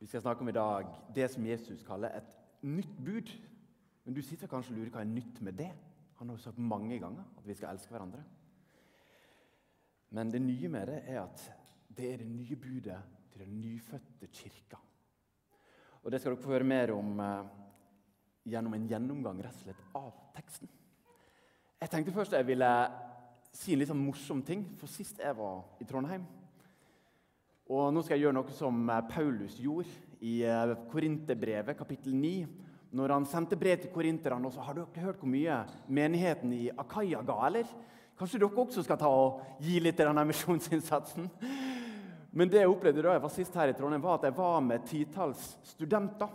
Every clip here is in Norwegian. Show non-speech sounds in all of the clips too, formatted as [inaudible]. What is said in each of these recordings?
Vi skal snakke om i dag det som Jesus kaller et nytt bud. Men du sitter kanskje og lurer hva er nytt med det? Han har jo sagt mange ganger at vi skal elske hverandre. Men det nye med det er at det er det nye budet til den nyfødte kirka. Og Det skal dere få høre mer om eh, gjennom en gjennomgang rett og slett av teksten. Jeg tenkte først jeg ville si en litt sånn morsom ting. For sist jeg var i Trondheim Og nå skal jeg gjøre noe som eh, Paulus gjorde i eh, Korinterbrevet, kapittel 9. Når han sendte brev til korinterne, og så har dere hørt hvor mye menigheten i Akaya ga, eller? Kanskje dere også skal ta og gi litt til denne misjonsinnsatsen? Men det jeg opplevde da jeg var sist her i Trondheim, var at jeg var med titalls studenter.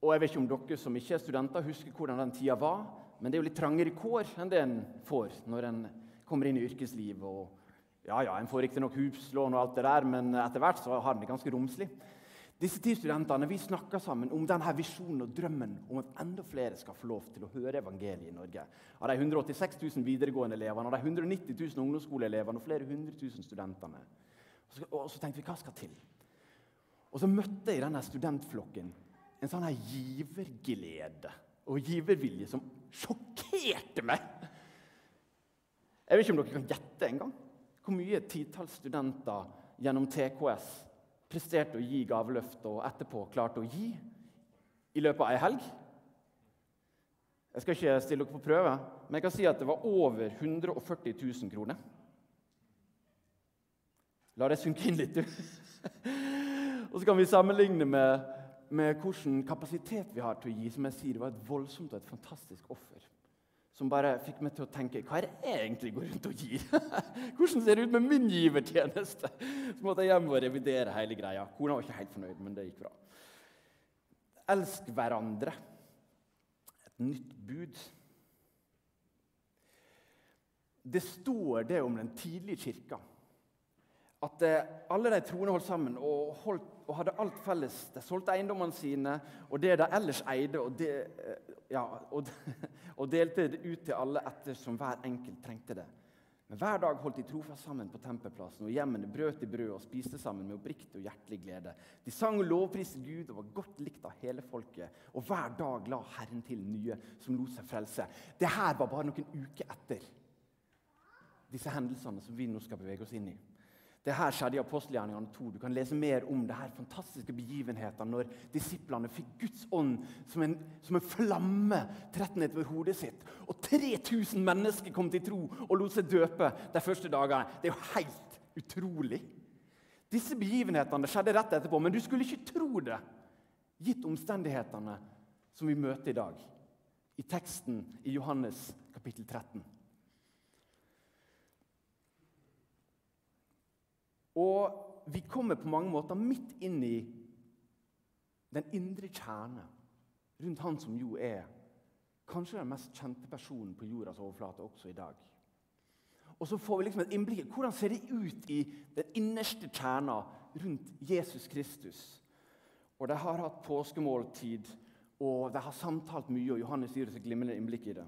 Og jeg vet ikke om dere som ikke er studenter, husker hvordan den tida var. Men det er jo litt trangere kår enn det en får når en kommer inn i yrkeslivet. Og ja, ja, En får riktignok huslån, og alt det der, men etter hvert så har en det ganske romslig. Disse ti studentene vi snakker sammen om denne visjonen og drømmen om at enda flere skal få lov til å høre evangeliet i Norge. Av de 186 000 videregående elevene, og de 190 000 ungdomsskoleelevene og flere hundre tusen studentene. Og så, og så tenkte vi hva skal til? Og så møtte jeg i denne studentflokken en sånn her giverglede og givervilje som sjokkerte meg. Jeg vet ikke om dere kan gjette engang hvor mye titalls studenter gjennom TKS presterte å gi gaveløft og etterpå klarte å gi i løpet av ei helg. Jeg skal ikke stille dere på prøve, men jeg kan si at det var over 140 000 kroner. La det synke inn litt, du. og så kan vi sammenligne med, med hvilken kapasitet vi har til å gi. Som jeg sier, Det var et voldsomt og et fantastisk offer som bare fikk meg til å tenke hva er det jeg egentlig går rundt og gir? [laughs] Hvordan ser det ut med min givertjeneste? Så måtte jeg hjem og revidere hele greia. Kona var ikke helt fornøyd, men det gikk bra. Elsk hverandre. Et nytt bud. Det står det om den tidlige kirka. At eh, alle de troende holdt sammen og, holdt, og, hadde alt felles. De solgte eiendommene sine og det de ellers eide, og, de, eh, ja, og, [laughs] og, delte det ut til alle etter som hver enkelt trengte det. Men Hver dag holdt de trofast sammen på tempelplassen, og hjemmene brøt i brød og spiste sammen med oppriktig og hjertelig glede. De sang og lovpriste Gud og var godt likt av hele folket. Og hver dag la Herren til nye som lot seg frelse. Det her var bare noen uker etter disse hendelsene som vi nå skal bevege oss inn i. Det her skjedde i apostelgjerningene 2. Du kan lese mer om det her fantastiske begivenheter når disiplene fikk Guds ånd som en, som en flamme trett ned over hodet sitt. Og 3000 mennesker kom til tro og lot seg døpe de første dagene. Det er jo helt utrolig. Disse begivenhetene skjedde rett etterpå, men du skulle ikke tro det, gitt omstendighetene som vi møter i dag, i teksten i Johannes kapittel 13. Og vi kommer på mange måter midt inn i den indre kjerne rundt han som jo er kanskje den mest kjente personen på jordas overflate også i dag. Og så får vi liksom et innblikk i hvordan ser det ut i den innerste kjerna rundt Jesus Kristus. Og De har hatt påskemåltid, og de har samtalt mye. og Johannes gir oss et glimrende innblikk i det.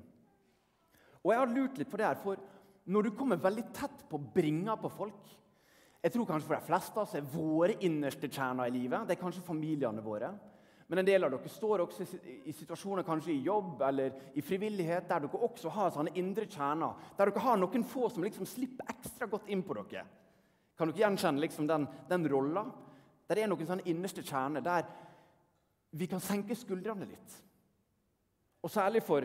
Og jeg har lurt litt på det her, for Når du kommer veldig tett på bringa på folk, jeg tror kanskje For de fleste av oss er våre innerste kjerner i livet det er kanskje familiene våre. Men en del av dere står også i situasjoner kanskje i jobb eller i frivillighet der dere også har sånne indre kjerner, der dere har noen få som liksom slipper ekstra godt inn på dere. Kan dere gjenkjenne liksom den, den rolla? Der er noen sånne innerste kjerner der vi kan senke skuldrene litt. Og særlig for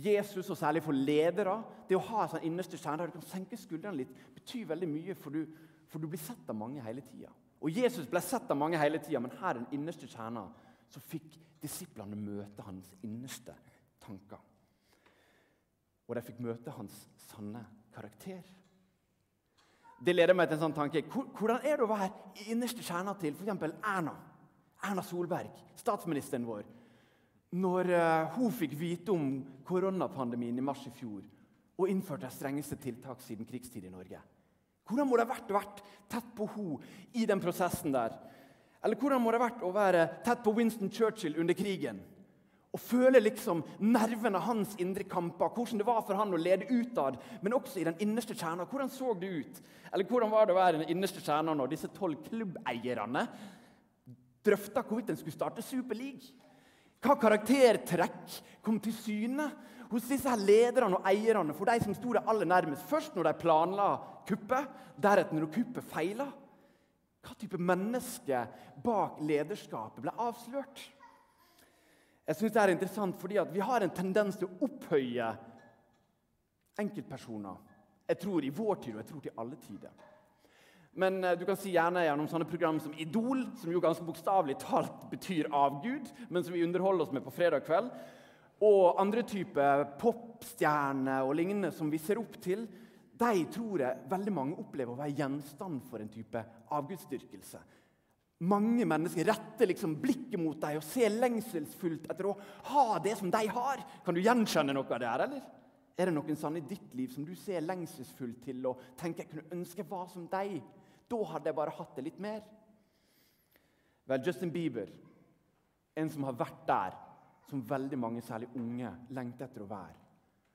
Jesus, og særlig for ledere, det å ha en sånn innerste kjerne der du kan senke skuldrene litt, betyr veldig mye. for du for du blir sett av mange hele tida. Og Jesus ble sett av mange hele tida, men her den innerste kjerna så fikk disiplene møte hans innerste tanker. Og de fikk møte hans sanne karakter. Det leder meg til en sånn tanke. Hvordan er det å være i innerste kjerna til f.eks. Erna? Erna Solberg, statsministeren vår. Når uh, hun fikk vite om koronapandemien i mars i fjor og innførte de strengeste tiltak siden krigstid i Norge. Hvordan må det ha vært å være tett på henne i den prosessen der? Eller hvordan må det ha vært å være tett på Winston Churchill under krigen? Og føle liksom nervene hans indre kamper, hvordan det var for han å lede utad, men også i den innerste kjerna. Hvordan så det ut? Eller hvordan var det å være i den innerste kjerna når disse tolv klubbeierne drøfta hvorvidt en skulle starte Super League. Hva karaktertrekk kom til syne hos disse her lederne og eierne for de som sto det aller nærmest? Først når de planla kuppet, deretter når kuppet feila. Hva type menneske bak lederskapet ble avslørt? Jeg synes Det er interessant fordi vi har en tendens til å opphøye enkeltpersoner. Jeg tror i vår tid, og jeg tror til alle tider. Men eh, du kan si gjerne gjennom sånne program som Idol, som jo ganske bokstavelig talt betyr avgud, men som vi underholder oss med på fredag kveld, og andre typer popstjerner og lignende som vi ser opp til, de tror jeg veldig mange opplever å være gjenstand for en type avgudsdyrkelse. Mange mennesker retter liksom blikket mot deg og ser lengselsfullt etter å ha det som de har. Kan du gjenkjenne noe av det her, eller? Er det noen sånne i ditt liv som du ser lengselsfullt til og tenker jeg kunne ønske var som deg? Da hadde jeg bare hatt det litt mer. Vel, Justin Bieber, en som har vært der, som veldig mange, særlig unge, lengter etter å være.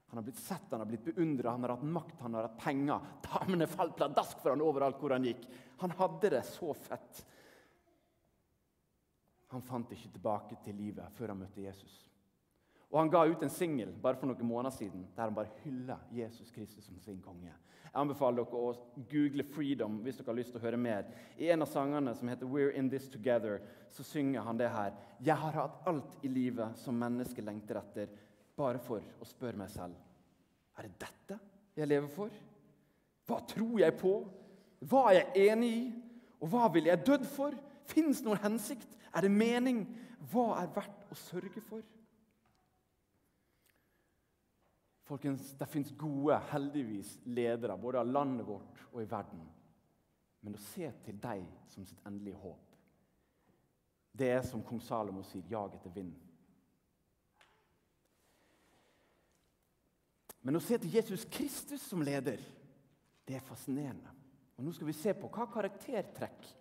Han har blitt sett, han har blitt beundra, han har hatt makt, han har hatt penger. Damene falt pladask for han overalt hvor han gikk. Han hadde det så fett. Han fant ikke tilbake til livet før han møtte Jesus. Og Han ga ut en singel bare for noen måneder siden der han bare hyller Jesus Kristus som sin konge. Jeg anbefaler dere å google 'Freedom' hvis dere har lyst til å høre mer. I en av sangene som heter 'We're In This Together', så synger han det her. Jeg har hatt alt i livet som mennesket lengter etter, bare for å spørre meg selv Er det dette jeg lever for? Hva tror jeg på? Hva er jeg enig i? Og hva ville jeg dødd for? Fins noen hensikt? Er det mening? Hva er verdt å sørge for? Folkens, Det fins gode, heldigvis, ledere både av landet vårt og i verden. Men å se til deg som sitt endelige håp, det er som kong Salomo sier, jag etter vind. Men å se til Jesus Kristus som leder, det er fascinerende. Og Nå skal vi se på hva karaktertrekk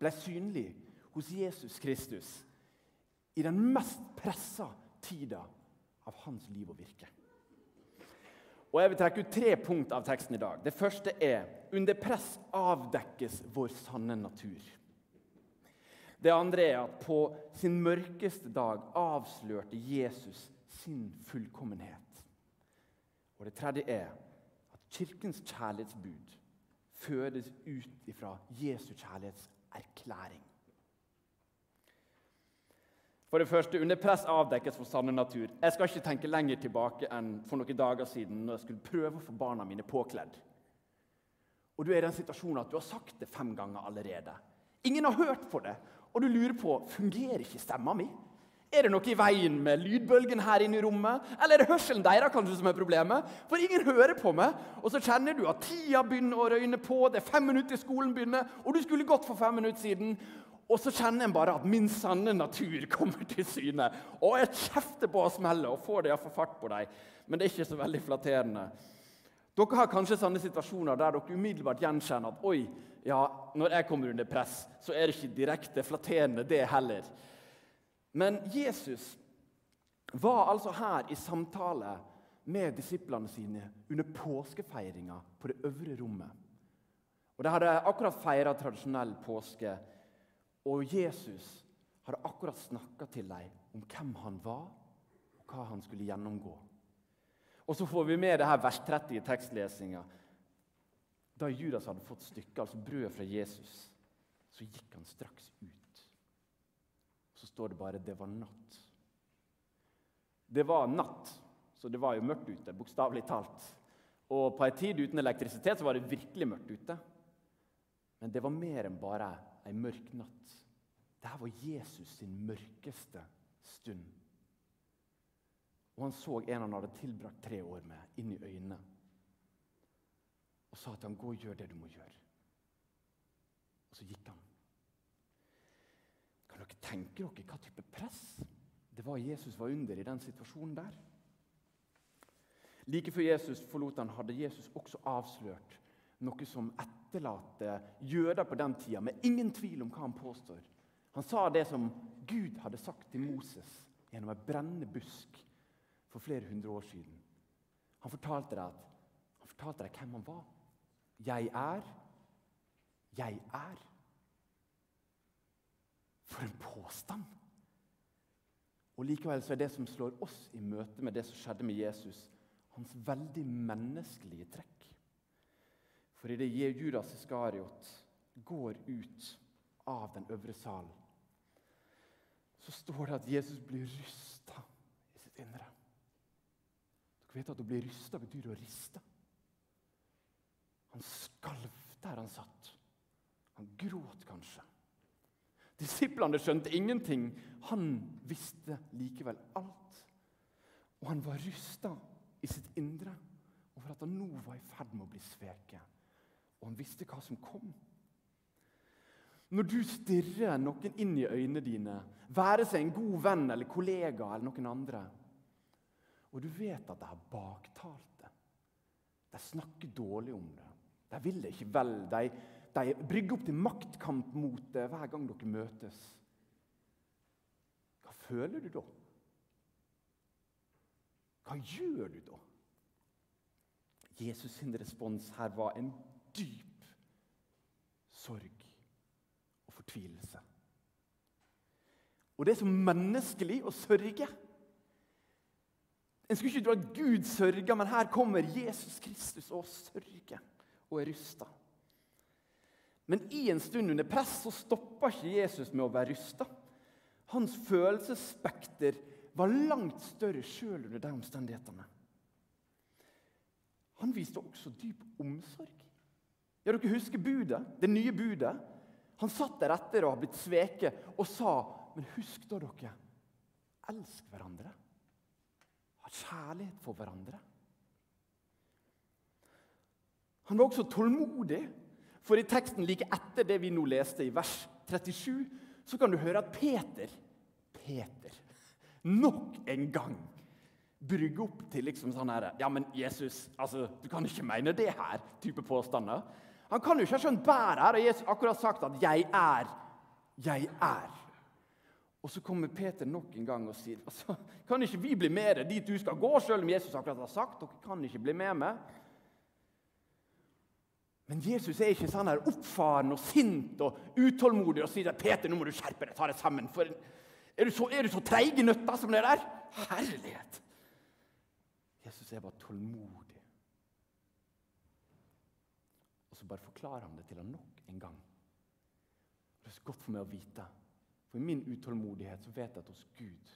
ble synlig hos Jesus Kristus i den mest pressa tida av hans liv og virke. Og Jeg vil trekke ut tre punkt av teksten i dag. Det første er under press avdekkes vår sanne natur. Det andre er at på sin mørkeste dag avslørte Jesus sin fullkommenhet. Og det tredje er at kirkens kjærlighetsbud fødes ut ifra Jesu kjærlighetserklæring. For det første, Under press avdekkes vår sanne natur. Jeg skal ikke tenke lenger tilbake enn for noen dager siden når jeg skulle prøve å få barna mine påkledd. Og Du er i den situasjonen at du har sagt det fem ganger allerede. Ingen har hørt på det, og du lurer på fungerer ikke stemma mi. Er det noe i veien med lydbølgen her inne i rommet? Eller er det hørselen deres kanskje som er problemet? For ingen hører på meg. Og så kjenner du at tida begynner å røyne på, det er fem minutter til skolen begynner, og du skulle gått for fem minutter siden. Og så kjenner en bare at min sanne natur kommer til syne. Og jeg kjefter på å smelle og får det iallfall fart på dem. Men det er ikke så veldig flatterende. Dere har kanskje sånne situasjoner der dere umiddelbart gjenkjenner at oi, ja, når jeg kommer under press, så er det ikke direkte flatterende, det heller. Men Jesus var altså her i samtale med disiplene sine under påskefeiringa på det øvre rommet. Og De hadde akkurat feira tradisjonell påske og Jesus hadde akkurat snakka til dem om hvem han var, og hva han skulle gjennomgå. Og så får vi med det her vers 30 i tekstlesinga. Da Judas hadde fått stykket, altså brødet fra Jesus, så gikk han straks ut. Så står det bare 'det var natt'. Det var natt, så det var jo mørkt ute, bokstavelig talt. Og på ei tid uten elektrisitet så var det virkelig mørkt ute. Men det var mer enn bare ei mørk natt. Dette var Jesus sin mørkeste stund. Og han så en han hadde tilbrakt tre år med, inn i øynene. Og sa til ham, 'Gå og gjør det du må gjøre.' Og så gikk han. Kan dere tenke dere hva type press det var Jesus var under i den situasjonen der? Like før Jesus forlot han, hadde Jesus også avslørt noe som etterlater jøder på den tida, med ingen tvil om hva han påstår. Han sa det som Gud hadde sagt til Moses gjennom en brennende busk for flere hundre år siden. Han fortalte deg, han fortalte deg hvem han var. Jeg er. Jeg er. For en påstand! Og Likevel så er det som slår oss i møte med det som skjedde med Jesus, hans veldig menneskelige trekk. For idet Judas Iskariot går ut av den øvre salen, så står det at Jesus blir rysta i sitt indre. Dere vet at Å bli rysta betyr å riste. Han skalv der han satt. Han gråt kanskje. Disiplene skjønte ingenting. Han visste likevel alt. Og han var rysta i sitt indre over at han nå var i ferd med å bli sveket. Og han visste hva som kom. Når du stirrer noen inn i øynene dine, være seg en god venn eller kollega eller noen andre, og du vet at de har baktalt det, de snakker dårlig om det, de vil det ikke vel, de, de brygger opp til maktkamp mot det hver gang dere møtes. Hva føler du da? Hva gjør du da? Jesus' sin respons her var en dyp sorg og fortvilelse. Og det er så menneskelig å sørge. En skulle ikke tro at Gud sørger, men her kommer Jesus Kristus og sørger og er rysta. Men i en stund under press så stoppa ikke Jesus med å være rysta. Hans følelsesspekter var langt større sjøl under de omstendighetene. Han viste også dyp omsorg. Ja, Dere husker budet, det nye budet? Han satt der etter å ha blitt sveket og sa Men husk da, dere. Elsk hverandre. Ha kjærlighet for hverandre. Han var også tålmodig, for i teksten like etter det vi nå leste, i vers 37, så kan du høre at Peter Peter, nok en gang brygge opp til liksom sånn her Ja, men Jesus, altså, du kan ikke mene det her, type påstander. Han kan jo ikke ha skjønt bæret her, og Jesus akkurat sagt at 'jeg er', 'jeg er'. Og så kommer Peter nok en gang og sier altså, 'Kan ikke vi bli med deg dit du skal gå?' Selv om Jesus akkurat har sagt dere kan ikke bli med meg. Men Jesus er ikke sånn her oppfaren og sint og utålmodig og sier 'Peter, nå må du skjerpe deg, ta deg sammen.' For er du så, er så i nøtta som det der? Herlighet! Jesus er bare tålmodig så bare forklarer han det til ham nok en gang. Det er så godt for meg å vite. For i min utålmodighet så vet jeg at hos Gud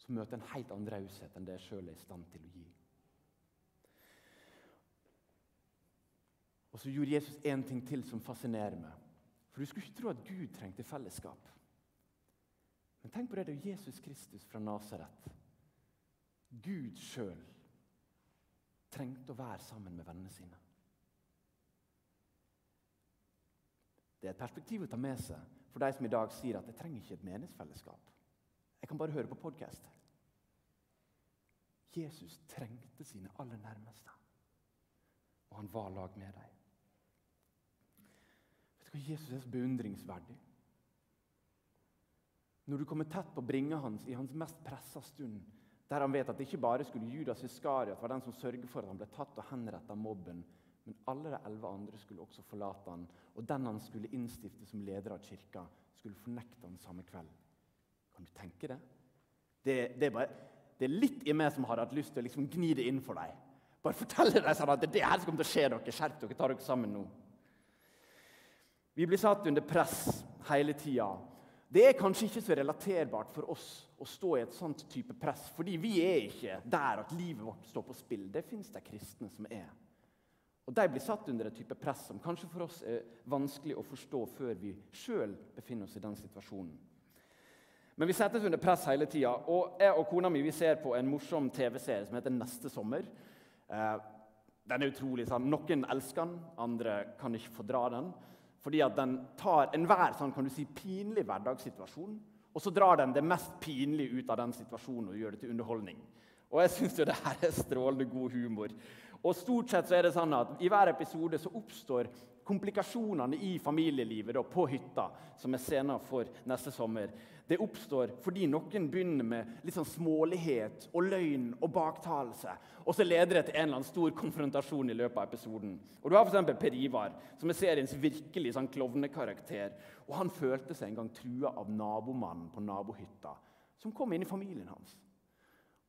så møter jeg en helt annen raushet enn det jeg sjøl er i stand til å gi. Og så gjorde Jesus én ting til som fascinerer meg. For du skulle ikke tro at Gud trengte fellesskap. Men tenk på det, det er Jesus Kristus fra Nasaret. Gud sjøl trengte å være sammen med vennene sine. Det er et perspektiv å ta med seg for de som i dag sier at jeg trenger ikke et menighetsfellesskap. Jeg kan bare høre på podkast. Jesus trengte sine aller nærmeste, og han var lag med dem. Vet du hva Jesus er så beundringsverdig? Når du kommer tett på bringa hans i hans mest pressa stund, der han vet at det ikke bare skulle Judas Iskariot var den som sørger for at han ble tatt og henrettet mobben, men alle de elleve andre skulle også forlate han, og den han skulle innstifte som leder av kirka, skulle fornekte han samme kveld. Kan du tenke det? Det, det, er, bare, det er, litt i meg som har hatt lyst til å liksom gni det inn for deg. Bare fortelle deg sånn at det er det her som kommer til å skje dere. Skjerp dere, ta dere sammen nå. Vi blir satt under press hele tida. Det er kanskje ikke så relaterbart for oss å stå i et sånt type press, fordi vi er ikke der at livet vårt står på spill. Det fins det kristne som er. Og De blir satt under et type press som kanskje for oss er vanskelig å forstå før vi sjøl befinner oss i den situasjonen. Men vi settes under press hele tida. Og jeg og kona mi vi ser på en morsom TV-serie som heter 'Neste sommer'. Eh, den er utrolig sånn, Noen elsker den, andre kan ikke fordra den. Fordi at den tar enhver sånn, kan du si, pinlig hverdagssituasjon, og så drar den det mest pinlige ut av den situasjonen og gjør det til underholdning. Og jeg syns det her er strålende god humor. Og stort sett så er det sånn at I hver episode så oppstår komplikasjonene i familielivet da, på hytta, som er scenen for neste sommer, det oppstår fordi noen begynner med litt sånn smålighet og løgn og baktalelse. Og så leder det til en eller annen stor konfrontasjon i løpet av episoden. Og Du har f.eks. Per Ivar, som er seriens virkelig sånn klovnekarakter. Og Han følte seg en gang trua av nabomannen på nabohytta, som kom inn i familien hans.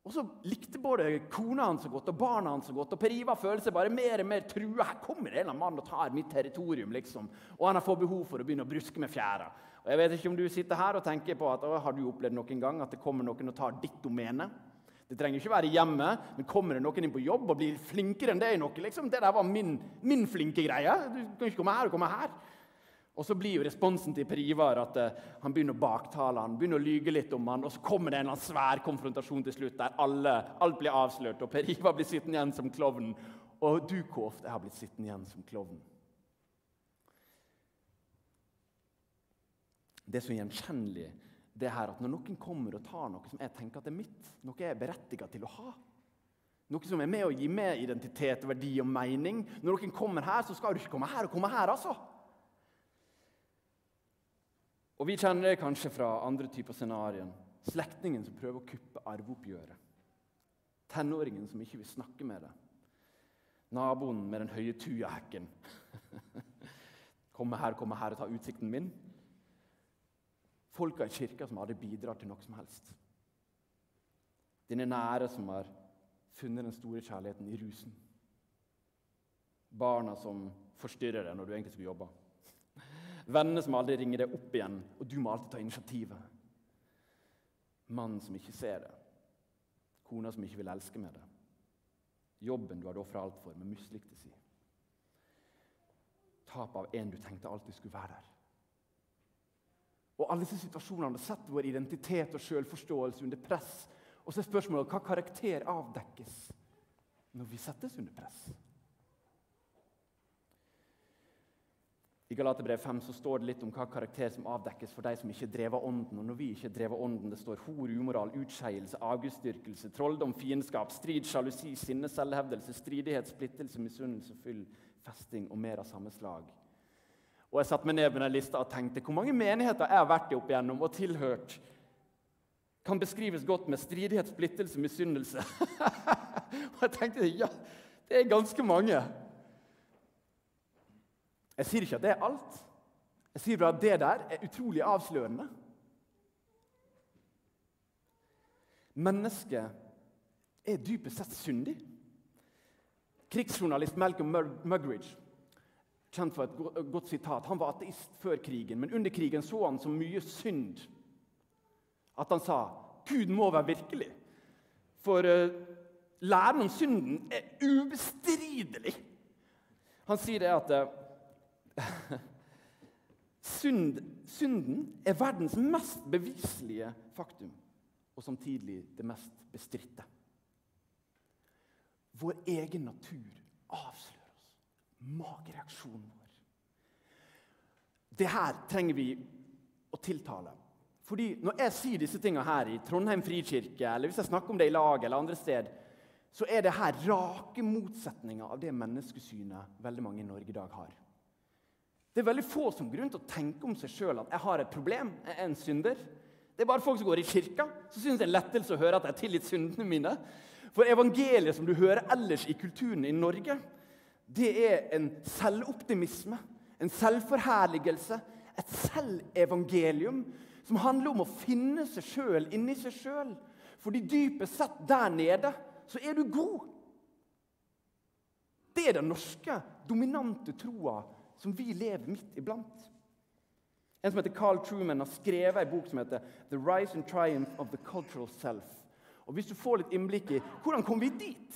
Og så likte både kona hans så godt og barna hans så godt. Og Per Ivar føler seg bare mer og mer trua. Her kommer det en eller annen mann og tar mitt territorium. liksom. Og han har fått behov for å begynne å bruske med fjæra. Og jeg vet ikke om du sitter her og tenker på at har du opplevd noen gang at det kommer noen og tar ditt domene. Det trenger ikke være hjemme, men kommer det noen inn på jobb og blir flinkere enn deg i noe liksom, Det der var min, min flinke greie. Du kan ikke komme her og komme her. Og så blir jo responsen til Per Ivar at uh, han begynner å baktale han, begynner å lyge litt om han, og så kommer det en eller annen svær konfrontasjon til slutt der alle, alt blir avslørt, og Per Ivar blir sittende igjen som klovnen. Og du, hvor ofte jeg har blitt sittende igjen som klovn? Det er så gjenkjennelig det her at når noen kommer og tar noe som jeg tenker at er mitt, noe jeg er berettiget til å ha noe som er med å gi meg identitet, verdi og mening. Når noen kommer her, så skal du ikke komme her og komme her, altså. Og Vi kjenner det kanskje fra andre typer scenarioer. Slektningen som prøver å kuppe arveoppgjøret. Tenåringen som ikke vil snakke med deg. Naboen med den høye tujahekken. [laughs] komme her, komme her og ta utsikten min. Folka i kirka som aldri bidrar til noe som helst. Dine nære som har funnet den store kjærligheten i rusen. Barna som forstyrrer deg når du egentlig skulle jobbe. Venner som aldri ringer deg opp igjen, og du må alltid ta initiativet. Mannen som ikke ser det. Kona som ikke vil elske med det. Jobben du hadde ofra alt for, men mislyktes si. Tap av en du tenkte alltid skulle være der. Og Alle disse situasjonene setter vår identitet og selvforståelse under press. Og så er spørsmålet hva karakter avdekkes når vi settes under press. I Galaterbrev 5 så står det litt om hva karakter som avdekkes for de som ikke drev av ånden. Og når vi ikke drev av ånden, det står hor, umoral, utskeielse, avgudsdyrkelse, trolldom, fiendskap, strid, sjalusi, sinne, selvhevdelse, stridighet, splittelse, misunnelse, fyll, festing og mer av samme slag. Og Jeg satte meg ned med den lista og tenkte hvor mange menigheter jeg har vært i opp igjennom og tilhørt, kan beskrives godt med stridighet, splittelse, misunnelse. [laughs] og jeg tenkte ja, det er ganske mange. Jeg sier ikke at det er alt. Jeg sier bare at det der er utrolig avslørende. Mennesket er dypest sett syndig. Krigsjournalist Malcolm Mugridge, kjent for et godt sitat, han var ateist før krigen, men under krigen så han så mye synd at han sa Gud må være virkelig. For uh, læren om synden er ubestridelig. Han sier det at uh, Synd, synden er verdens mest beviselige faktum, og samtidig det mest bestridte. Vår egen natur avslører oss. Magereaksjonen vår. Det her trenger vi å tiltale. Fordi Når jeg sier disse tingene her i Trondheim frikirke, eller hvis jeg snakker om det i lag eller andre sted, så er det her rake motsetninger av det menneskesynet veldig mange i Norge i dag har. Det er veldig få som grunn til å tenke om seg sjøl at jeg har et problem. jeg er en synder. Det er bare folk som går i kirka, så syns det er lettelse å høre at jeg er tilgitt syndene mine. For evangeliet som du hører ellers i kulturen i Norge, det er en selvoptimisme, en selvforherligelse, et selvevangelium som handler om å finne seg sjøl inni seg sjøl. Fordi dypest sett der nede så er du god. Det er den norske dominante troa som vi lever midt iblant. En som heter Carl Truman, har skrevet en bok som heter 'The Rise and Triumph of the Cultural Self'. Og Hvis du får litt innblikk i hvordan kom vi dit,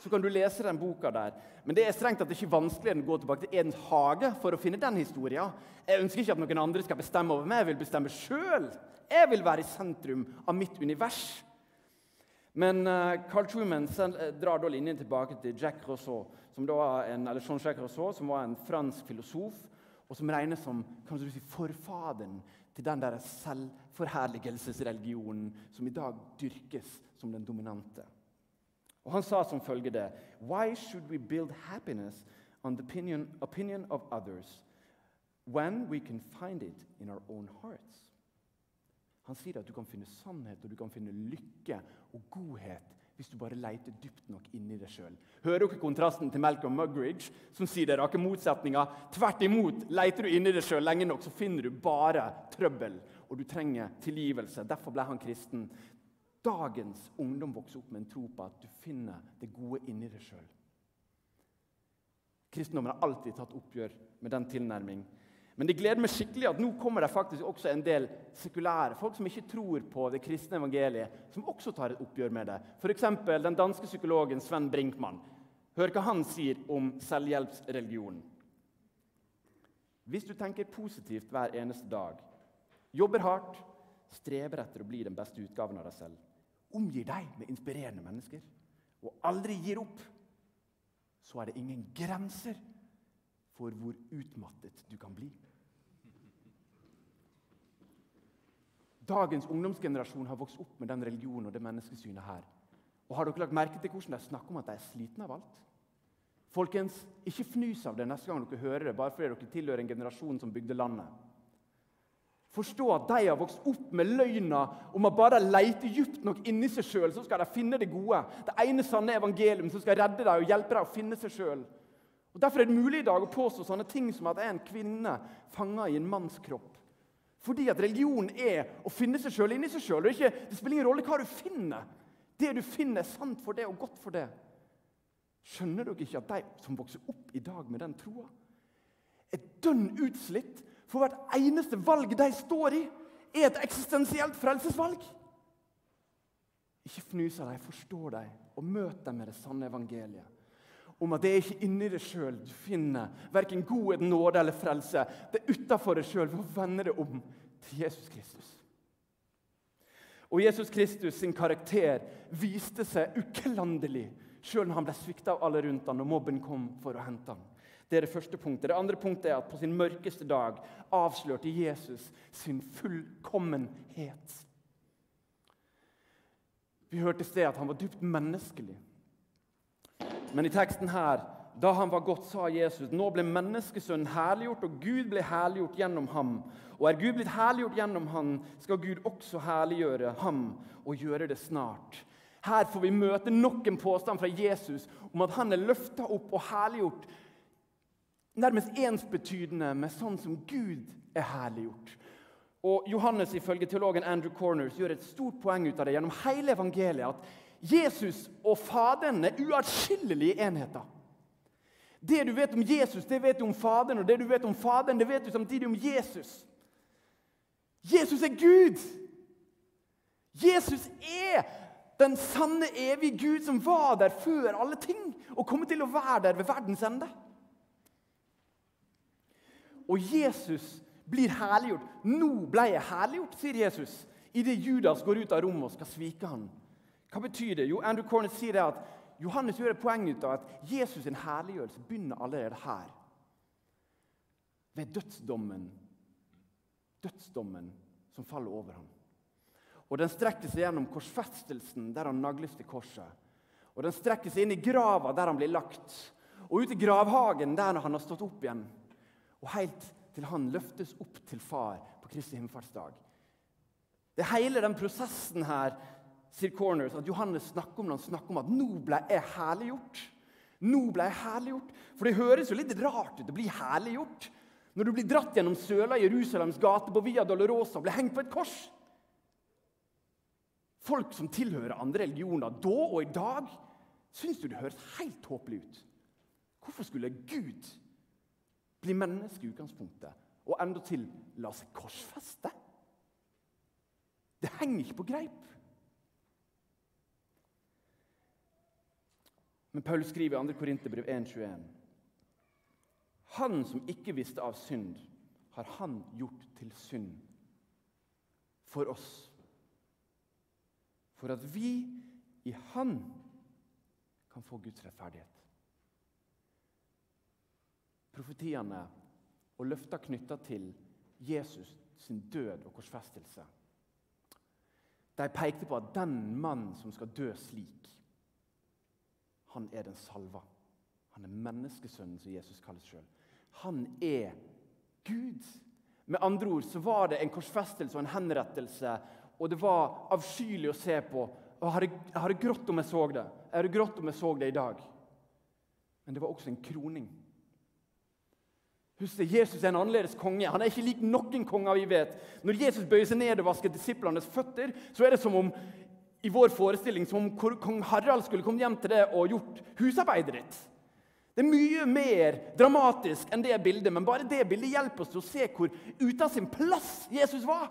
så kan du lese den boka der. Men det er strengt tatt ikke vanskelig å gå tilbake til Edens hage for å finne den historien. Jeg ønsker ikke at noen andre skal bestemme over meg. Jeg vil bestemme sjøl. Jeg vil være i sentrum av mitt univers. Men uh, Carl Truman eh, drar da linjen tilbake til Jack Rousseau, som var en, Jean-Jacques Rousseau, som var en fransk filosof, og som regnes som si, forfaderen til den der selvforherligelsesreligionen som i dag dyrkes som den dominante. Og Han sa som følgende Why should we build happiness on the opinion, opinion of others when we can find it in our own hearts. Han sier at du kan finne sannhet og du kan finne lykke og godhet hvis du bare leter dypt nok inni deg sjøl. Hører dere kontrasten til Malcolm Mugridge, som sier det rake motsetninga? Tvert imot, leter du inni deg sjøl lenge nok, så finner du bare trøbbel, og du trenger tilgivelse. Derfor ble han kristen. Dagens ungdom vokser opp med en tro på at du finner det gode inni deg sjøl. Kristendommen har alltid tatt oppgjør med den tilnærming. Men det gleder meg skikkelig at nå kommer det faktisk også en del sekulære, folk som ikke tror på det kristne evangeliet, som også tar et oppgjør med det. F.eks. den danske psykologen Sven Brinkmann. Hør hva han sier om selvhjelpsreligionen. Hvis du tenker positivt hver eneste dag, jobber hardt, streber etter å bli den beste utgaven av deg selv, omgir deg med inspirerende mennesker og aldri gir opp, så er det ingen grenser for hvor utmattet du kan bli. Dagens ungdomsgenerasjon har vokst opp med den religionen og det menneskesynet her. Og Har dere lagt merke til hvordan de snakker om at de er slitne av alt? Folkens, Ikke fnys av det neste gang dere hører det, bare fordi dere tilhører en generasjon som bygde landet. Forstå at de har vokst opp med løgna om at bare lete dypt nok inni seg sjøl, så skal de finne det gode. Det ene sanne evangelium som skal redde deg og hjelpe deg å finne seg sjøl. Derfor er det mulig i dag å påstå sånne ting som at jeg er en kvinne fanga i en manns kropp. Fordi at religion er å finne seg sjøl inni seg sjøl. Det, spiller ingen rolle hva du finner. Det du finner, er sant for det og godt for det. Skjønner dere ikke at de som vokser opp i dag med den troa, er dønn utslitt? For hvert eneste valg de står i, er et eksistensielt frelsesvalg. Ikke fnys av dem, forstå dem og møt dem med det sanne evangeliet om at det er ikke inni deg sjøl du finner verken godhet, nåde eller frelse. Det er utafor deg sjøl ved å vende deg om til Jesus Kristus. Og Jesus Kristus sin karakter viste seg uklanderlig sjøl når han ble svikta av alle rundt han, og mobben kom for å hente ham. Det er det første punktet. Det andre punktet er at på sin mørkeste dag avslørte Jesus sin fullkommenhet. Vi hørte i sted at han var dypt menneskelig. Men i teksten her, da han var gått, sa Jesus, nå ble menneskesønnen herliggjort, og Gud ble herliggjort gjennom ham. Og er Gud blitt herliggjort gjennom ham, skal Gud også herliggjøre ham og gjøre det snart. Her får vi møte nok en påstand fra Jesus om at han er løfta opp og herliggjort nærmest ensbetydende med sånn som Gud er herliggjort. Og Johannes ifølge teologen Andrew Corners gjør et stort poeng ut av det gjennom hele evangeliet. at Jesus og Faderen er uatskillelige enheter. Det du vet om Jesus, det vet du om Faderen, og det du vet om Faderen, det vet du samtidig om Jesus. Jesus er Gud! Jesus er den sanne, evige Gud som var der før alle ting, og kommer til å være der ved verdens ende. Og Jesus blir herliggjort. 'Nå ble jeg herliggjort', sier Jesus idet Judas går ut av rommet og skal svike ham. Hva betyr det? Jo, Andrew Cornett sier det at Johannes gjør et poeng ut av at Jesus' sin herliggjørelse begynner allerede her. Ved dødsdommen. Dødsdommen som faller over ham. Og Den strekker seg gjennom korsfestelsen, der han nagles korset. Og Den strekker seg inn i grava, der han blir lagt. Og ut i gravhagen, der han har stått opp igjen. Og helt til han løftes opp til far på Kristi himmelfartsdag. Det er hele den prosessen her sier Corners, at Johannes snakker om snakker om at 'nå ble jeg herliggjort'. Nå ble jeg herliggjort. For det høres jo litt rart ut å bli herliggjort når du blir dratt gjennom søla i Jerusalems gate på Via Dolorosa og blir hengt på et kors. Folk som tilhører andre religioner da og i dag, syns du det høres helt håpelig ut. Hvorfor skulle Gud bli menneske i utgangspunktet, og endatil la seg korsfeste? Det henger ikke på greip. Men Paul skriver i 2. Korinterbrev 1,21.: Han som ikke visste av synd, har han gjort til synd for oss. For at vi i Han kan få Guds rettferdighet. Profetiene og løfta knytta til Jesus sin død og korsfestelse de pekte på at den mannen som skal dø slik, han er den salva. Han er menneskesønnen, som Jesus kalles sjøl. Han er Gud. Med andre ord så var det en korsfestelse og en henrettelse, og det var avskyelig å se på. Og jeg hadde grått om jeg så det. Jeg hadde grått om jeg så det i dag. Men det var også en kroning. Husk det, Jesus er en annerledes konge. Han er ikke lik noen konger vi vet. Når Jesus bøyer seg ned og vasker disiplenes føtter, så er det som om i vår forestilling som om kong Harald skulle kommet hjem til det og gjort husarbeidet ditt. Det er mye mer dramatisk enn det bildet, men bare det bildet hjelper oss til å se hvor ute av sin plass Jesus var.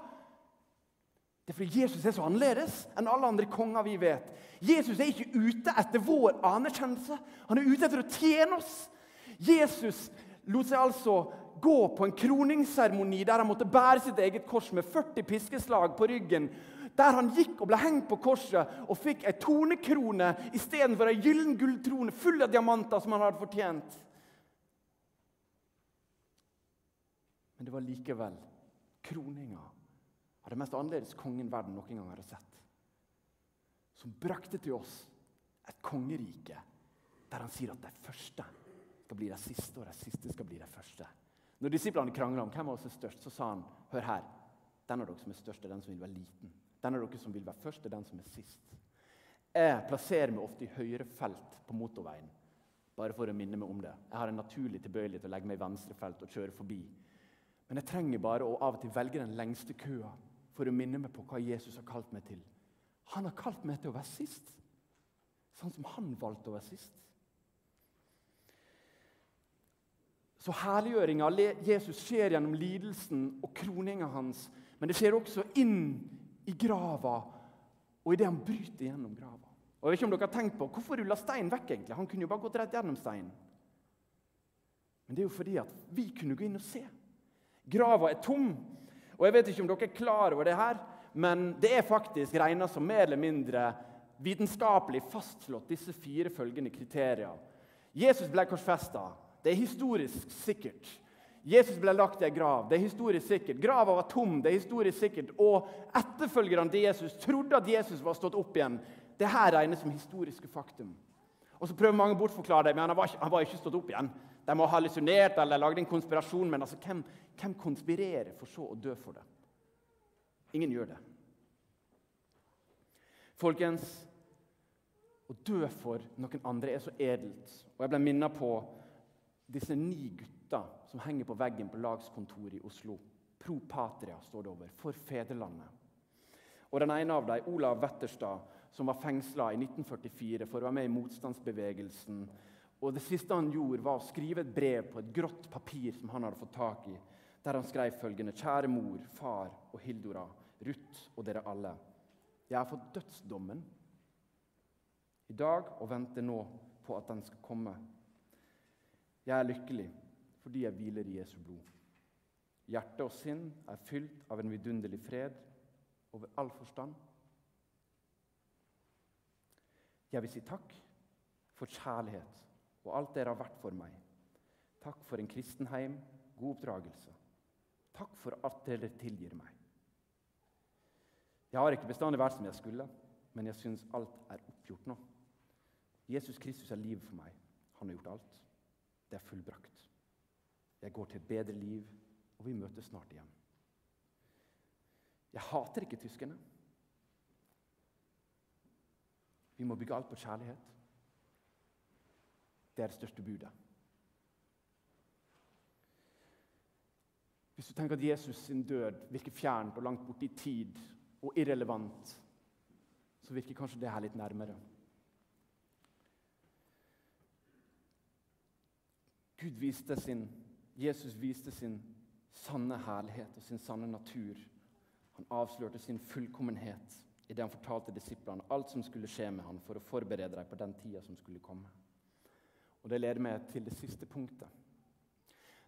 Det er fordi Jesus er så annerledes enn alle andre konger vi vet. Jesus er ikke ute etter vår anerkjennelse. Han er ute etter å tjene oss. Jesus lot seg altså gå på en kroningsseremoni der han måtte bære sitt eget kors med 40 piskeslag på ryggen der han gikk og ble hengt på korset og fikk ei tornekrone istedenfor ei gyllen gulltrone full av diamanter som han hadde fortjent. Men det var likevel kroninga av det mest annerledes kongen verden noen gang hadde sett. Som brakte til oss et kongerike der han sier at de første skal bli de siste, og de siste skal bli de første. Når disiplene krangla om hvem av oss er størst, så sa han hør her, den av dere som er størst, er den som vil være liten. Den av dere som vil være først, er den som er sist. Jeg plasserer meg ofte i høyre felt på motorveien. Bare for å minne meg om det. Jeg har en naturlig tilbøyelighet til å legge meg i venstre felt og kjøre forbi. Men jeg trenger bare å av og til velge den lengste køa for å minne meg på hva Jesus har kalt meg til. Han har kalt meg til å være sist, sånn som han valgte å være sist. Så herliggjøringa av Jesus skjer gjennom lidelsen og kroninga hans. Men det skjer også inn i grava og idet han bryter gjennom grava. Og jeg vet ikke om dere har tenkt på, Hvorfor rulla steinen vekk? egentlig? Han kunne jo bare gått rett gjennom steinen. Men det er jo fordi at vi kunne gå inn og se. Grava er tom. Og jeg vet ikke om dere er klar over det her, men det er faktisk regna som mer eller mindre vitenskapelig fastslått, disse fire følgende kriterier. Jesus ble korsfesta. Det er historisk sikkert. Jesus ble lagt i en grav. Det er historisk sikkert. Grava var tom. det er historisk sikkert. Og etterfølgerne til Jesus trodde at Jesus var stått opp igjen. Det her regnes som historiske faktum. Og så prøver mange å bortforklare det, men han var, ikke, han var ikke stått opp igjen. De må ha hallusinert eller lagd en konspirasjon, men altså, hvem, hvem konspirerer for så å dø for det? Ingen gjør det. Folkens, å dø for noen andre er så edelt. Og Jeg ble minnet på disse ni gutter som henger på veggen på lagskontoret i Oslo. Pro patria står det over. For fedrelandet. Og Den ene av dem, Olav Wetterstad, som var fengsla i 1944 for å være med i motstandsbevegelsen. Og Det siste han gjorde, var å skrive et brev på et grått papir som han hadde fått tak i, der han skrev følgende.: Kjære mor, far og Hildora, Ruth og dere alle. Jeg har fått dødsdommen i dag og venter nå på at den skal komme. Jeg er lykkelig fordi jeg hviler i Jesu blod. Hjerte og sinn er fylt av en vidunderlig fred over all forstand. Jeg vil si takk for kjærlighet og alt dere har vært for meg. Takk for en kristenheim, god oppdragelse. Takk for at dere tilgir meg. Jeg har ikke bestandig vært som jeg skulle, men jeg syns alt er oppgjort nå. Jesus Kristus er livet for meg. Han har gjort alt. Det er fullbrakt. Jeg går til et bedre liv, og vi møtes snart igjen. Jeg hater ikke tyskerne. Vi må bygge alt på kjærlighet. Det er det største budet. Hvis du tenker at Jesus sin død virker fjernt og langt borte i tid og irrelevant, så virker kanskje det her litt nærmere. Gud viste sin Jesus viste sin sanne herlighet og sin sanne natur. Han avslørte sin fullkommenhet i det han fortalte disiplene alt som skulle skje med ham for å forberede dem på den tida som skulle komme. Og Det leder meg til det siste punktet.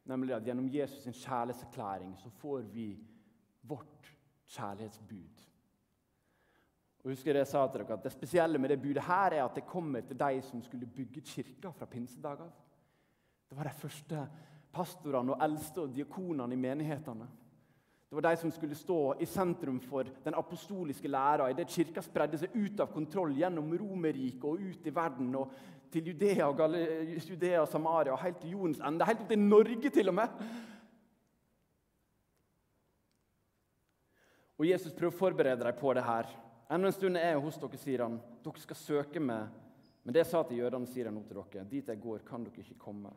Nemlig at Gjennom Jesus' sin kjærlighetserklæring så får vi vårt kjærlighetsbud. Og husker jeg sa til dere, at det spesielle med det budet her er at det kommer til de som skulle bygge kirka fra pinsedager. Det var de første pastorene og eldste og diakonene i menighetene. Det var de som skulle stå i sentrum for den apostoliske læra idet kirka spredde seg ut av kontroll gjennom Romerriket og ut i verden. og Til Judea og, Judea Samaria og helt til jordens ende. Helt opp til Norge, til og med. Og Jesus prøver å forberede dem på det her. Enda en stund er jeg hos dere, sier han. Dere skal søke meg. Men det jeg sa til jødene, sier jeg nå til dere. Dit jeg går, kan dere ikke komme.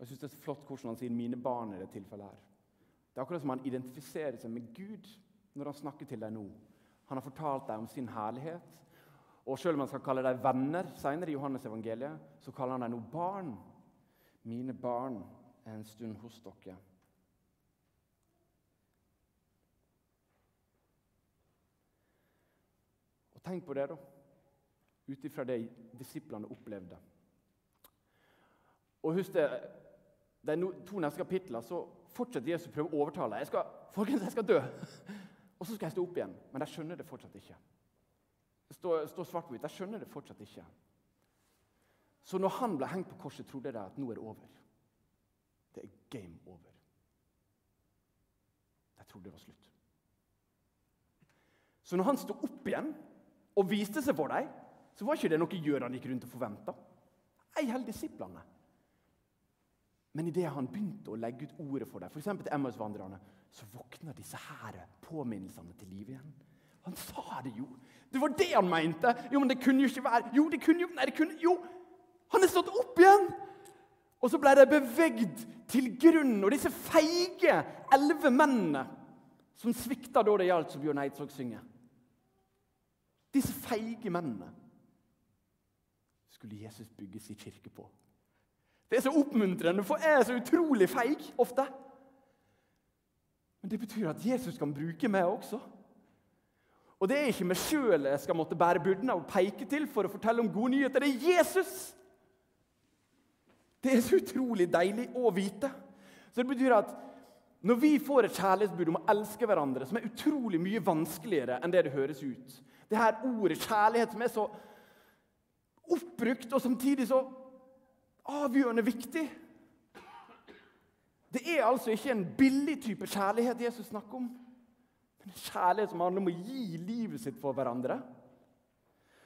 Og jeg synes Det er så flott hvordan han sier 'mine barn' i det tilfellet. her. Det er akkurat som han identifiserer seg med Gud når han snakker til dem nå. Han har fortalt dem om sin herlighet. Og selv om han skal kalle dem venner senere i Johannes evangeliet, så kaller han dem nå barn. Mine barn er en stund hos dere. Og Tenk på det, da, ut ifra det disiplene opplevde. Og husk det, De to neste kapitlene så fortsetter Jesus å prøve å overtale. Jeg folkens, jeg skal dø, og så skal jeg stå opp igjen. Men de skjønner det fortsatt ikke. Står, står svart på hvitt. De skjønner det fortsatt ikke. Så når han ble hengt på korset, trodde de at nå er det over. Det er game over. De trodde det var slutt. Så når han sto opp igjen og viste seg for dem, så var ikke det noe jødene gikk rundt og forventa. Ei heller disiplene. Men idet han begynte å legge ut ordet for dem, f.eks. til Emmaus-vandrerne, så våkna disse her påminnelsene til liv igjen. Han sa det jo! Det var det han mente! Jo, men det kunne jo ikke være Jo, det kunne jo Nei, det kunne Jo! Han er stått opp igjen! Og så ble de bevegd til grunnen. Og disse feige elleve mennene som svikta da det gjaldt, som Bjørn Eidsvåg synger Disse feige mennene skulle Jesus bygge sin kirke på. Det er så oppmuntrende, for jeg er så utrolig feig ofte. Men det betyr at Jesus kan bruke meg også. Og det er ikke meg sjøl jeg skal måtte bære byrden av å peke til for å fortelle om gode nyheter. Det er Jesus! Det er så utrolig deilig å vite. Så det betyr at når vi får et kjærlighetsbud om å elske hverandre, som er utrolig mye vanskeligere enn det det høres ut Det her ordet kjærlighet som er så oppbrukt og samtidig så avgjørende viktig. Det er altså ikke en billig type kjærlighet Jesus snakker om. Men en kjærlighet som handler om å gi livet sitt for hverandre.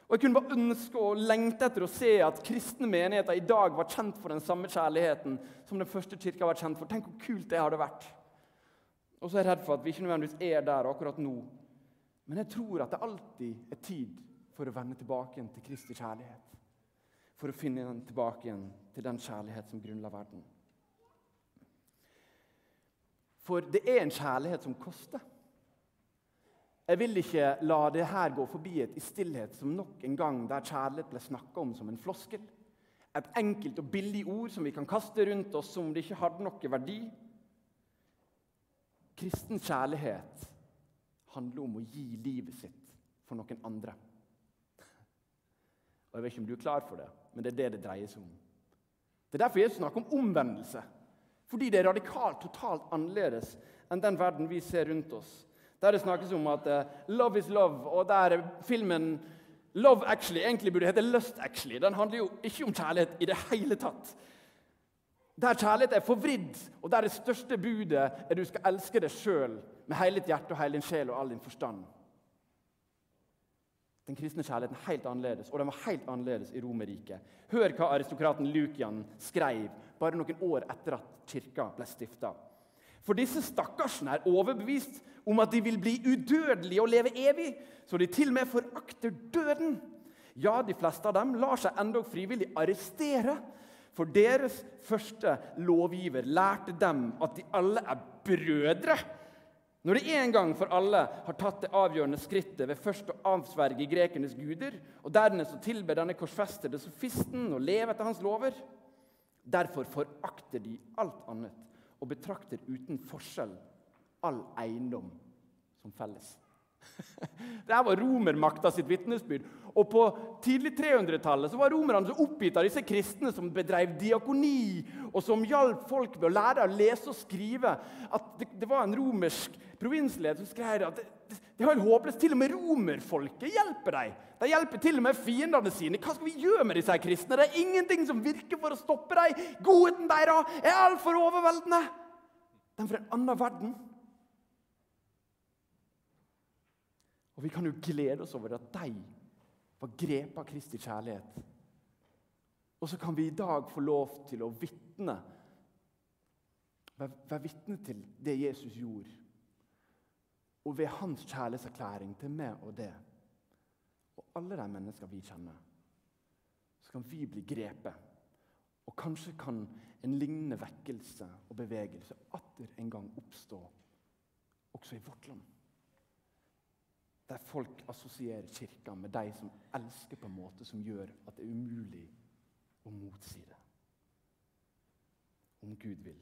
Og Jeg kunne bare ønske og lengte etter å se at kristne menigheter i dag var kjent for den samme kjærligheten som den første kirka var kjent for. Tenk hvor kult det hadde vært. Og så er jeg redd for at vi ikke nødvendigvis er der akkurat nå. Men jeg tror at det alltid er tid for å vende tilbake igjen til Kristi kjærlighet for å finne den tilbake igjen til den kjærlighet som grunnla verden. For det er en kjærlighet som koster. Jeg vil ikke la det her gå forbi et i stillhet som nok en gang der kjærlighet ble snakka om som en floskel. Et enkelt og billig ord som vi kan kaste rundt oss som om det ikke hadde noe verdi. Kristen kjærlighet handler om å gi livet sitt for noen andre. Og Jeg vet ikke om du er klar for det, men det er det det dreier seg om. Det er derfor Jesus snakker om omvendelse. Fordi det er radikalt, totalt annerledes enn den verden vi ser rundt oss. Der det snakkes om at uh, 'love is love', og der filmen 'Love Actually' egentlig burde hete 'Lust Actually'. Den handler jo ikke om kjærlighet i det hele tatt. Der kjærlighet er forvridd, og der det største budet er du skal elske deg sjøl med hele ditt hjerte og hele din sjel og all din forstand. Den kristne kjærligheten er helt annerledes, og den var helt annerledes i Romerriket. Hør hva aristokraten Lukian skrev bare noen år etter at kirka ble stifta. For disse stakkarsene er overbevist om at de vil bli udødelige og leve evig, så de til og med forakter døden. Ja, de fleste av dem lar seg endog frivillig arrestere. For deres første lovgiver lærte dem at de alle er brødre når de en gang for alle har tatt det avgjørende skrittet ved først å avsverge grekernes guder, og dernest å tilbe denne korsfestede sofisten og leve etter hans lover Derfor forakter de alt annet og betrakter uten forskjell all eiendom som felles. [laughs] Dette var romermakta sitt vitnesbyrd. Og På tidlig 300-tallet var romerne så oppgitt av disse kristne som bedrev diakoni, og som hjalp folk med å lære å lese og skrive, at det, det var en romersk provinsleder som skrev at det, det, det var håpløst. Til og med romerfolket hjelper dem. De hjelper til og med fiendene sine. Hva skal vi gjøre med disse kristne? Det er ingenting som virker for å stoppe dem. Godheten deres er altfor overveldende. De er fra en annen verden. Og Vi kan jo glede oss over at de var grepet av Kristi kjærlighet. Og så kan vi i dag få lov til å vitne, være vitne til det Jesus gjorde. Og ved hans kjærlighetserklæring til meg og det, og alle de mennesker vi kjenner, så kan vi bli grepet. Og kanskje kan en lignende vekkelse og bevegelse atter en gang oppstå også i vårt land. Der folk assosierer Kirka med de som elsker på en måte som gjør at det er umulig å motsi det. Om Gud vil.